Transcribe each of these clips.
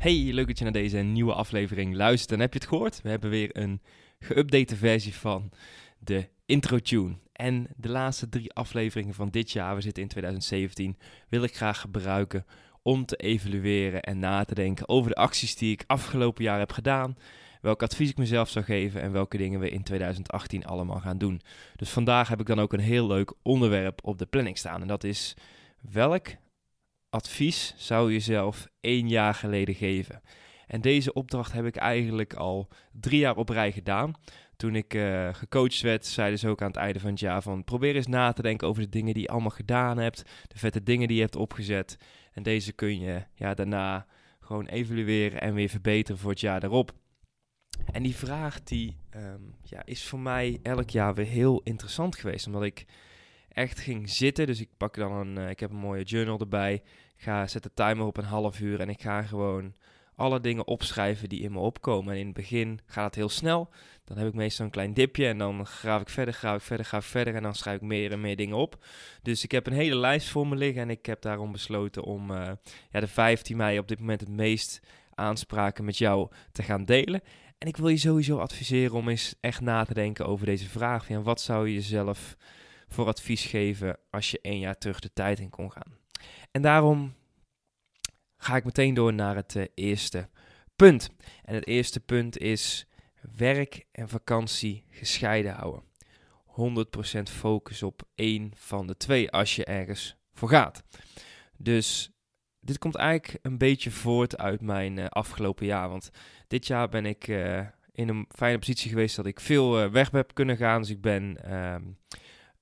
Hey, leuk dat je naar deze nieuwe aflevering luistert. En heb je het gehoord? We hebben weer een geüpdate versie van de intro tune. En de laatste drie afleveringen van dit jaar, we zitten in 2017, wil ik graag gebruiken om te evalueren en na te denken over de acties die ik afgelopen jaar heb gedaan. Welk advies ik mezelf zou geven en welke dingen we in 2018 allemaal gaan doen. Dus vandaag heb ik dan ook een heel leuk onderwerp op de planning staan. En dat is welk advies zou je jezelf één jaar geleden geven? En deze opdracht heb ik eigenlijk al drie jaar op rij gedaan. Toen ik uh, gecoacht werd, zeiden ze ook aan het einde van het jaar van... probeer eens na te denken over de dingen die je allemaal gedaan hebt. De vette dingen die je hebt opgezet. En deze kun je ja, daarna gewoon evalueren en weer verbeteren voor het jaar daarop. En die vraag die, um, ja, is voor mij elk jaar weer heel interessant geweest. Omdat ik echt ging zitten. Dus ik pak dan een, uh, ik heb een mooie journal erbij. Ga, zet de timer op een half uur en ik ga gewoon alle dingen opschrijven die in me opkomen. En in het begin gaat het heel snel. Dan heb ik meestal een klein dipje en dan graaf ik verder, graaf ik verder, graaf ik verder. En dan schrijf ik meer en meer dingen op. Dus ik heb een hele lijst voor me liggen. En ik heb daarom besloten om uh, ja, de 15 mei op dit moment het meest aanspraken met jou te gaan delen. En ik wil je sowieso adviseren om eens echt na te denken over deze vraag. Ja, wat zou je jezelf voor advies geven als je één jaar terug de tijd in kon gaan? En daarom ga ik meteen door naar het uh, eerste punt. En het eerste punt is werk en vakantie gescheiden houden. 100% focus op één van de twee als je ergens voor gaat. Dus dit komt eigenlijk een beetje voort uit mijn uh, afgelopen jaar. Want dit jaar ben ik uh, in een fijne positie geweest dat ik veel uh, weg heb kunnen gaan. Dus ik ben ehm,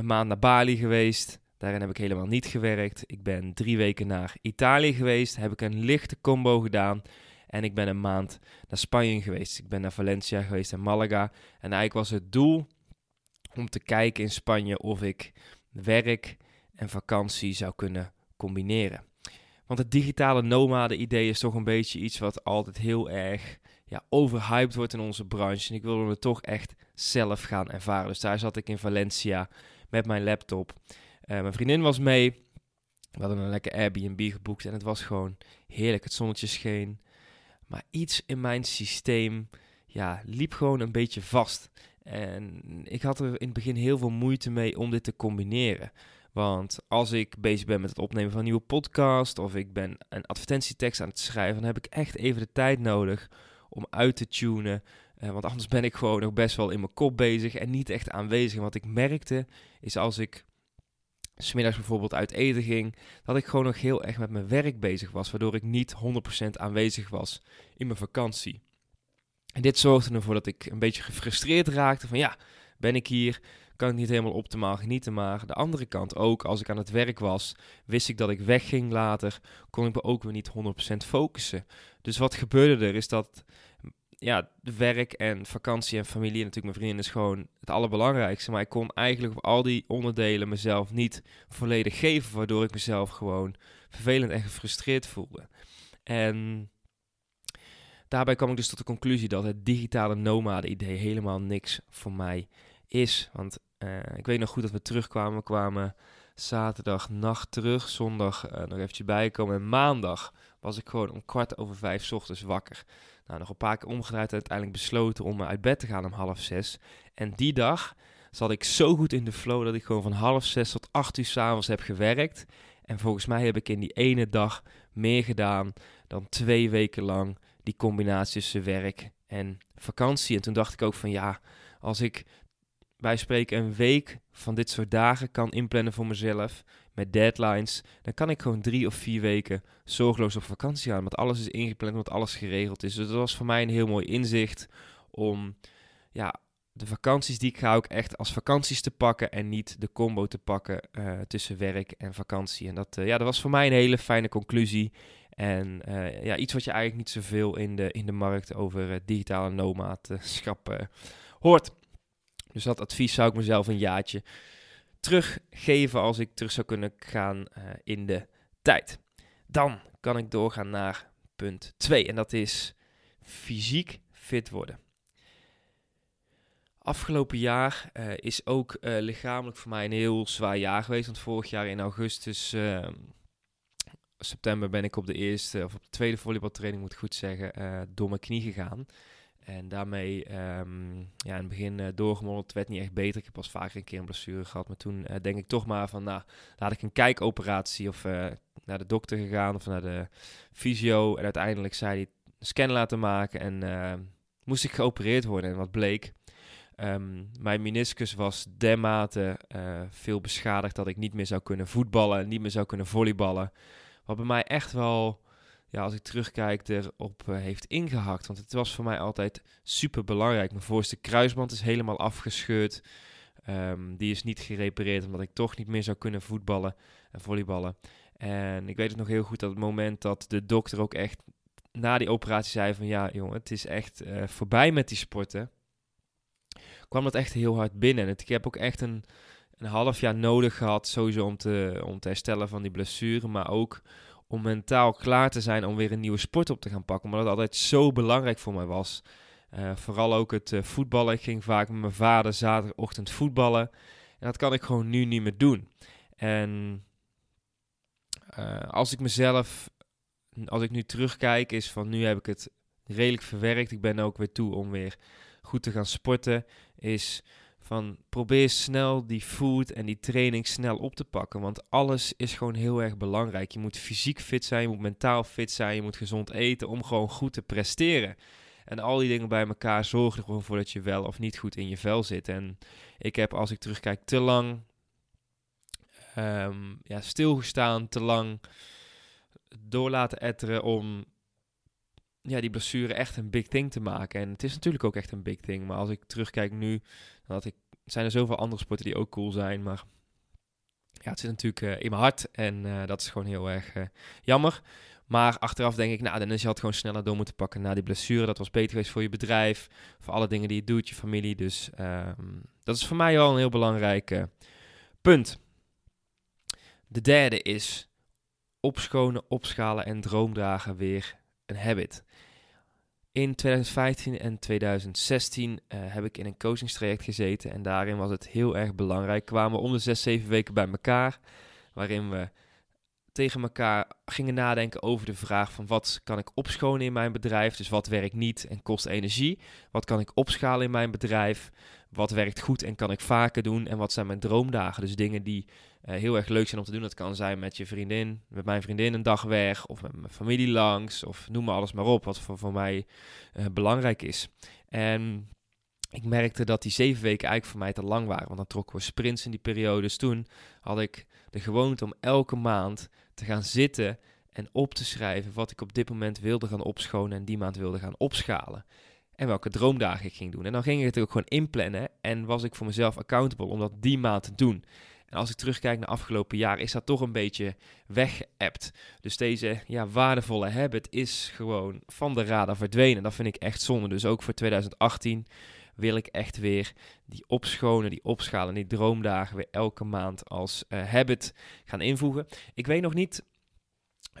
een maand naar Bali geweest. Daarin heb ik helemaal niet gewerkt. Ik ben drie weken naar Italië geweest. Heb ik een lichte combo gedaan. En ik ben een maand naar Spanje geweest. Ik ben naar Valencia geweest en Malaga. En eigenlijk was het doel om te kijken in Spanje of ik werk en vakantie zou kunnen combineren. Want het digitale nomade-idee is toch een beetje iets wat altijd heel erg ja, overhyped wordt in onze branche. En ik wilde het toch echt zelf gaan ervaren. Dus daar zat ik in Valencia met mijn laptop. Uh, mijn vriendin was mee. We hadden een lekker Airbnb geboekt en het was gewoon heerlijk. Het zonnetje scheen. Maar iets in mijn systeem ja, liep gewoon een beetje vast. En ik had er in het begin heel veel moeite mee om dit te combineren. Want als ik bezig ben met het opnemen van een nieuwe podcast of ik ben een advertentietekst aan het schrijven, dan heb ik echt even de tijd nodig om uit te tunen. Uh, want anders ben ik gewoon nog best wel in mijn kop bezig en niet echt aanwezig. Wat ik merkte is als ik smiddags bijvoorbeeld uit eten ging, dat ik gewoon nog heel erg met mijn werk bezig was, waardoor ik niet 100% aanwezig was in mijn vakantie. En dit zorgde ervoor dat ik een beetje gefrustreerd raakte van ja, ben ik hier, kan ik niet helemaal optimaal genieten, maar de andere kant ook, als ik aan het werk was, wist ik dat ik wegging later, kon ik me ook weer niet 100% focussen. Dus wat gebeurde er is dat ja, werk en vakantie en familie en natuurlijk mijn vriendin is gewoon het allerbelangrijkste. Maar ik kon eigenlijk op al die onderdelen mezelf niet volledig geven, waardoor ik mezelf gewoon vervelend en gefrustreerd voelde. En daarbij kwam ik dus tot de conclusie dat het digitale nomade-idee helemaal niks voor mij is. Want uh, ik weet nog goed dat we terugkwamen. We kwamen zaterdag nacht terug, zondag uh, nog eventjes bijkomen. En maandag was ik gewoon om kwart over vijf ochtends wakker. Nou, nog een paar keer omgedraaid en uiteindelijk besloten om uit bed te gaan om half zes. En die dag zat ik zo goed in de flow dat ik gewoon van half zes tot acht uur s'avonds heb gewerkt. En volgens mij heb ik in die ene dag meer gedaan dan twee weken lang die combinatie tussen werk en vakantie. En toen dacht ik ook van ja, als ik wij spreken een week van dit soort dagen kan inplannen voor mezelf met deadlines, dan kan ik gewoon drie of vier weken zorgeloos op vakantie gaan. Want alles is ingepland, want alles geregeld is. Dus dat was voor mij een heel mooi inzicht om ja, de vakanties die ik ga ook echt als vakanties te pakken en niet de combo te pakken uh, tussen werk en vakantie. En dat, uh, ja, dat was voor mij een hele fijne conclusie. En ja, iets wat je eigenlijk niet zoveel in de, in de markt over digitale nomaadschap hoort. Dus dat advies zou ik mezelf een jaartje teruggeven als ik terug zou kunnen gaan in de tijd. Dan kan ik doorgaan naar punt 2 en dat is fysiek fit worden. Afgelopen jaar uh, is ook uh, lichamelijk voor mij een heel zwaar jaar geweest. Want vorig jaar in augustus, uh, september ben ik op de eerste of op de tweede volleybaltraining, moet ik goed zeggen, eh, door mijn knie gegaan. En daarmee um, ja, in het begin uh. Het werd niet echt beter. Ik heb pas vaker een keer een blessure gehad. Maar toen denk ik toch maar van, nou, laat ik een kijkoperatie of naar de dokter gegaan of naar de fysio. En uiteindelijk zei hij een scan laten maken en moest ik geopereerd worden. En wat bleek, Um, mijn meniscus was dermate veel beschadigd dat ik niet meer zou kunnen voetballen en niet meer zou kunnen volleyballen. Wat bij mij echt wel, ja, als ik terugkijk, erop uh, heeft ingehakt. Want het was voor mij altijd super belangrijk. Mijn voorste kruisband is helemaal afgescheurd. Um, die is niet gerepareerd omdat ik toch niet meer zou kunnen voetballen en volleyballen. En ik weet het nog heel goed dat het moment dat de dokter ook echt na die operatie zei van ja jongen, het is echt uh, voorbij met die sporten kwam dat echt heel hard binnen. En ik heb ook echt een, een half jaar nodig gehad, sowieso om te, om te herstellen van die blessure, maar ook om mentaal klaar te zijn om weer een nieuwe sport op te gaan pakken. Omdat dat altijd zo belangrijk voor mij was. Uh, vooral ook het uh, voetballen. Ik ging vaak met mijn vader zaterdagochtend voetballen. En dat kan ik gewoon nu niet meer doen. En uh, als ik mezelf, als ik nu terugkijk, is van nu heb ik het redelijk verwerkt. Ik ben ook weer toe om weer goed te gaan sporten, is van probeer snel die food en die training snel op te pakken. Want alles is gewoon heel erg belangrijk. Je moet fysiek fit zijn, je moet mentaal fit zijn, je moet gezond eten om gewoon goed te presteren. En al die dingen bij elkaar zorgen er gewoon voor dat je wel of niet goed in je vel zit. En ik heb, als ik terugkijk, te lang um, ja, stilgestaan, te lang door laten etteren om ja, die blessure echt een big thing te maken. En het is natuurlijk ook echt een big thing. Maar als ik terugkijk nu, dan ik, zijn er zoveel andere sporten die ook cool zijn. Maar ja, het zit natuurlijk uh, in mijn hart. En uh, dat is gewoon heel erg uh, jammer. Maar achteraf denk ik, nou, dan je had gewoon sneller door moeten pakken na die blessure. Dat was beter geweest voor je bedrijf, voor alle dingen die je doet, je familie. Dus um, dat is voor mij wel een heel belangrijk punt. De derde is opschonen, opschalen en droomdragen weer een habit. In 2015 en 2016 uh, eh, heb ik in een coachingstraject gezeten en daarin was het heel erg belangrijk. Kwamen we om de 6, 7 weken bij elkaar, waarin we tegen elkaar gingen nadenken over de vraag van wat kan ik opschonen in mijn bedrijf, dus wat werkt niet en kost energie, wat kan ik opschalen in mijn bedrijf, wat werkt goed en kan ik vaker doen? En wat zijn mijn droomdagen, dus dingen die uh, heel erg leuk zijn om te doen. Dat kan zijn met je vriendin, met mijn vriendin een dag weg, of met mijn familie langs, of noem maar alles maar op, wat voor, voor mij uh, belangrijk is. En ik merkte dat die zeven weken eigenlijk voor mij te lang waren, want dan trokken we sprints in die periode. Dus toen had ik de gewoonte om elke maand te gaan zitten en op te schrijven wat ik op dit moment wilde gaan opschonen en die maand wilde gaan opschalen. En welke droomdagen ik ging doen. En dan ging ik het ook gewoon inplannen en was ik voor mezelf accountable om dat die maand te doen. En als ik terugkijk naar afgelopen jaar, is dat toch een beetje weggeëpt. Dus deze ja, waardevolle habit is gewoon van de radar verdwenen. Dat vind ik echt zonde. Dus ook voor 2018 wil ik echt weer die opschonen, die opschalen, die droomdagen weer elke maand als uh, habit gaan invoegen. Ik weet nog niet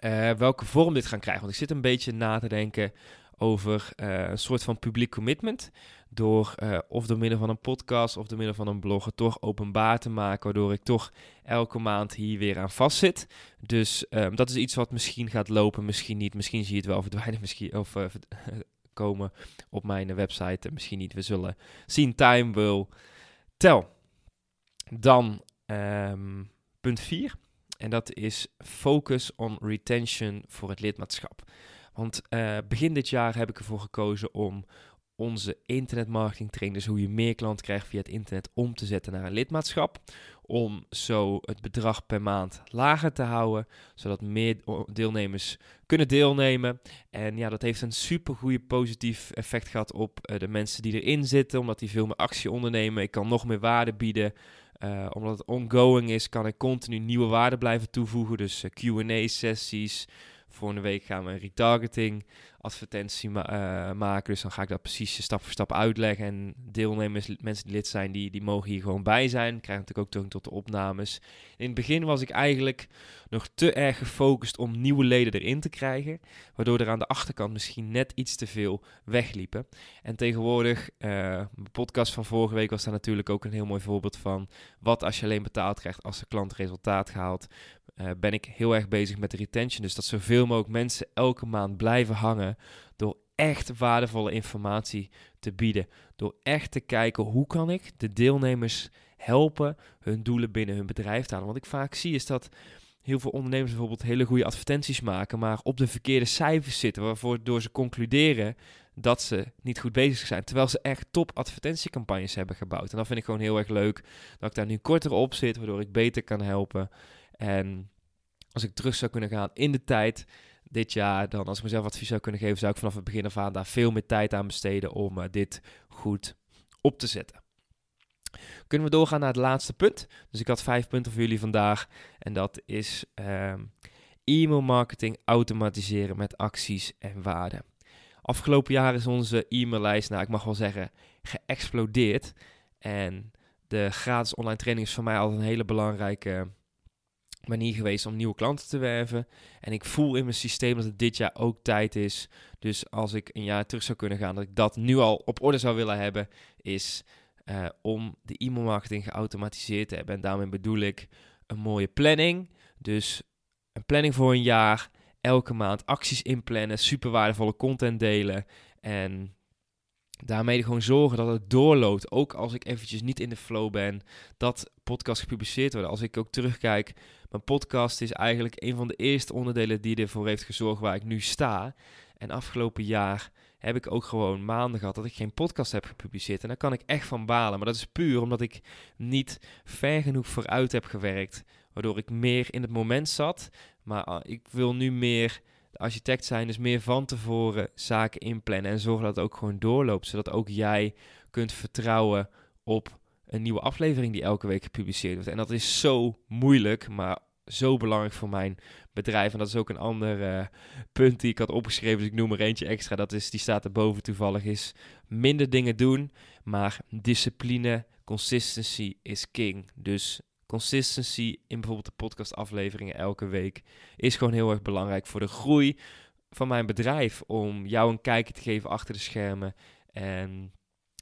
uh, welke vorm dit gaan krijgen, want ik zit een beetje na te denken over uh, een soort van publiek commitment. Door uh, of door middel van een podcast of door middel van een blog het toch openbaar te maken. Waardoor ik toch elke maand hier weer aan vastzit. Dus um, dat is iets wat misschien gaat lopen, misschien niet. Misschien zie je het wel verdwijnen, misschien, of uh, komen op mijn website. Misschien niet. We zullen zien. Time will tell. Dan um, punt 4. En dat is focus on retention voor het lidmaatschap. Want uh, begin dit jaar heb ik ervoor gekozen om onze internetmarketing training, dus hoe je meer klanten krijgt via het internet, om te zetten naar een lidmaatschap. Om zo het bedrag per maand lager te houden, zodat meer deelnemers kunnen deelnemen. En ja, dat heeft een super goede positief effect gehad op uh, de mensen die erin zitten, omdat die veel meer actie ondernemen. Ik kan nog meer waarde bieden. Uh, omdat het ongoing is, kan ik continu nieuwe waarden blijven toevoegen. Dus QA-sessies, Volgende week gaan we een retargeting advertentie eh, maken. Dus dan ga ik dat precies stap voor stap uitleggen. En deelnemers, mensen die lid zijn, die, die mogen hier gewoon bij zijn. Krijgen natuurlijk ook toegang tot de opnames. In het begin was ik eigenlijk nog te erg gefocust om nieuwe leden erin te krijgen. Waardoor er aan de achterkant misschien net iets te veel wegliepen. En tegenwoordig, uh, mijn podcast van vorige week was daar natuurlijk ook een heel mooi voorbeeld van. Wat als je alleen betaald krijgt als de klant resultaat gehaald. Uh, ben ik heel erg bezig met de retention. Dus dat zoveel mogelijk mensen elke maand blijven hangen door echt waardevolle informatie te bieden. Door echt te kijken hoe kan ik de deelnemers helpen hun doelen binnen hun bedrijf te halen. Wat ik vaak zie is dat heel veel ondernemers bijvoorbeeld hele goede advertenties maken, maar op de verkeerde cijfers zitten, waarvoor door ze concluderen dat ze niet goed bezig zijn. Terwijl ze echt top advertentiecampagnes hebben gebouwd. En dat vind ik gewoon heel erg leuk. Dat ik daar nu korter op zit, waardoor ik beter kan helpen. En als ik terug zou kunnen gaan in de tijd dit jaar, dan als ik mezelf advies zou kunnen geven, zou ik vanaf het begin af aan daar veel meer tijd aan besteden om uh, dit goed op te zetten. Kunnen we doorgaan naar het laatste punt? Dus ik had vijf punten voor jullie vandaag. En dat is uh, e-mail marketing automatiseren met acties en waarden. Afgelopen jaar is onze e-maillijst, nou ik mag wel zeggen, geëxplodeerd. En de gratis online training is voor mij altijd een hele belangrijke manier geweest om nieuwe klanten te werven. En ik voel in mijn systeem dat het dit jaar ook tijd is. Dus als ik een jaar terug zou kunnen gaan, dat ik dat nu al op orde zou willen hebben, is uh, om de e-mail marketing geautomatiseerd te hebben. En daarmee bedoel ik een mooie planning. Dus een planning voor een jaar, elke maand acties inplannen, super waardevolle content delen en daarmee gewoon zorgen dat het doorloopt. Ook als ik eventjes niet in de flow ben, dat podcast gepubliceerd worden. Als ik ook terugkijk, mijn podcast is eigenlijk een van de eerste onderdelen die ervoor heeft gezorgd waar ik nu sta. En afgelopen jaar heb ik ook gewoon maanden gehad dat ik geen podcast heb gepubliceerd. En daar kan ik echt van balen. Maar dat is puur omdat ik niet ver genoeg vooruit heb gewerkt. Waardoor ik meer in het moment zat. Maar ah, ik wil nu meer de architect zijn, dus meer van tevoren zaken inplannen. En zorgen dat het ook gewoon doorloopt. Zodat ook jij kunt vertrouwen op een nieuwe aflevering die elke week gepubliceerd wordt. En dat is zo moeilijk, maar zo belangrijk voor mijn bedrijf. En dat is ook een ander uh, punt die ik had opgeschreven. Dus ik noem er eentje extra. Dat is, die staat erboven toevallig. Is minder dingen doen, maar discipline, consistency is king. Dus consistency in bijvoorbeeld de podcastafleveringen elke week is gewoon heel erg belangrijk voor de groei van mijn bedrijf. Om jou een kijkje te geven achter de schermen. En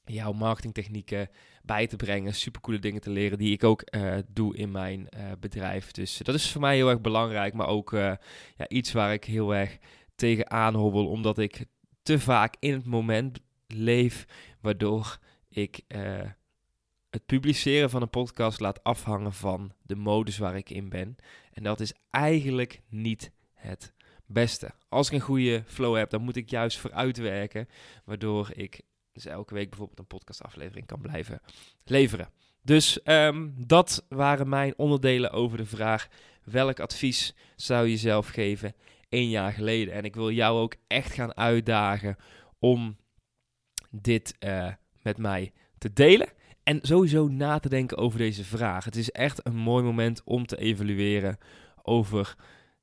jouw marketingtechnieken bij te brengen, supercoole dingen te leren die ik ook uh, doe in mijn uh, bedrijf. Dus dat is voor mij heel erg belangrijk, maar ook ja, iets waar ik heel erg tegen hobbel, omdat ik te vaak in het moment leef, waardoor ik het publiceren van een podcast laat afhangen van de modus waar ik in ben. En dat is eigenlijk niet het beste. Als ik een goede flow heb, dan moet ik juist vooruitwerken, waardoor ik dus elke week bijvoorbeeld een podcastaflevering kan blijven leveren. Dus um, dat waren mijn onderdelen over de vraag: welk advies zou je zelf geven één jaar geleden? En ik wil jou ook echt gaan uitdagen om dit uh, met mij te delen. En sowieso na te denken over deze vraag. Het is echt een mooi moment om te evalueren over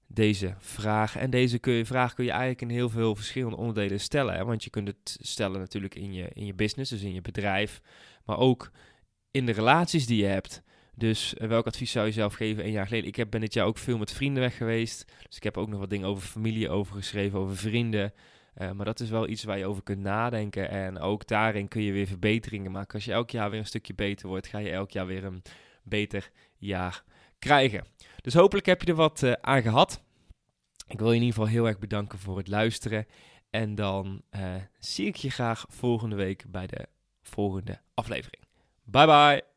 deze vraag. En deze kun je, vraag kun je eigenlijk in heel veel verschillende onderdelen stellen. Hè? Want je kunt het stellen natuurlijk in je, in je business, dus in je bedrijf. Maar ook in de relaties die je hebt. Dus uh, welk advies zou je zelf geven een jaar geleden? Ik heb, ben dit jaar ook veel met vrienden weg geweest. Dus ik heb ook nog wat dingen over familie over geschreven, over vrienden. Uh, maar dat is wel iets waar je over kunt nadenken. En ook daarin kun je weer verbeteringen maken. Als je elk jaar weer een stukje beter wordt, ga je elk jaar weer een beter jaar krijgen. Dus hopelijk heb je er wat uh, aan gehad. Ik wil je in ieder geval heel erg bedanken voor het luisteren. En dan uh, zie ik je graag volgende week bij de volgende aflevering. Bye bye.